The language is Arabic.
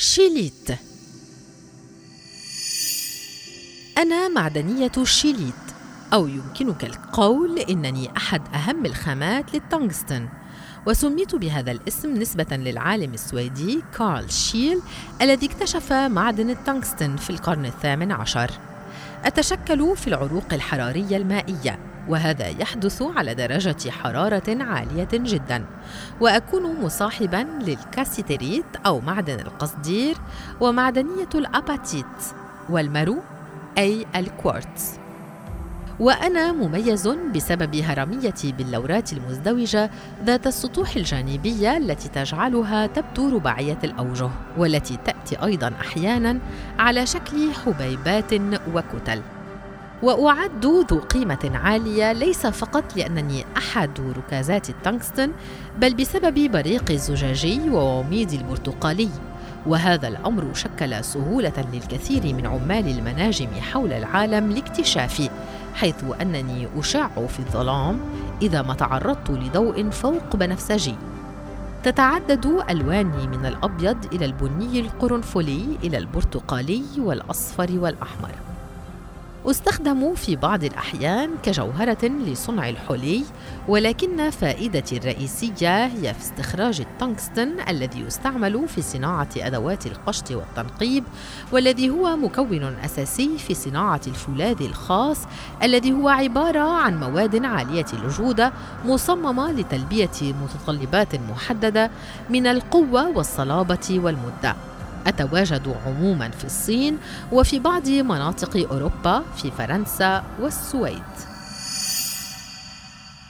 شيليت. أنا معدنية الشيليت أو يمكنك القول إنني أحد أهم الخامات للتنغستن وسميت بهذا الاسم نسبة للعالم السويدي كارل شيل الذي اكتشف معدن التنغستن في القرن الثامن عشر. أتشكل في العروق الحرارية المائية وهذا يحدث على درجة حرارة عالية جدا. وأكون مصاحبا للكاسيتريت أو معدن القصدير ومعدنية الأباتيت والمرو أي الكوارتز. وأنا مميز بسبب هرميتي باللورات المزدوجة ذات السطوح الجانبية التي تجعلها تبدو رباعية الأوجه والتي تأتي أيضا أحيانا على شكل حبيبات وكتل. وأعد ذو قيمة عالية ليس فقط لأنني أحد ركازات التنغستن بل بسبب بريق الزجاجي ووميض البرتقالي. وهذا الأمر شكل سهولة للكثير من عمال المناجم حول العالم لاكتشافي حيث أنني اشع في الظلام إذا ما تعرضت لضوء فوق بنفسجي. تتعدد ألواني من الأبيض إلى البني القرنفلي إلى البرتقالي والأصفر والأحمر. استخدم في بعض الأحيان كجوهرة لصنع الحلي ولكن فائدتي الرئيسية هي في استخراج التنغستن الذي يستعمل في صناعة أدوات القشط والتنقيب والذي هو مكون أساسي في صناعة الفولاذ الخاص الذي هو عبارة عن مواد عالية الجودة مصممة لتلبية متطلبات محددة من القوة والصلابة والمدة. أتواجد عموما في الصين وفي بعض مناطق أوروبا في فرنسا والسويد.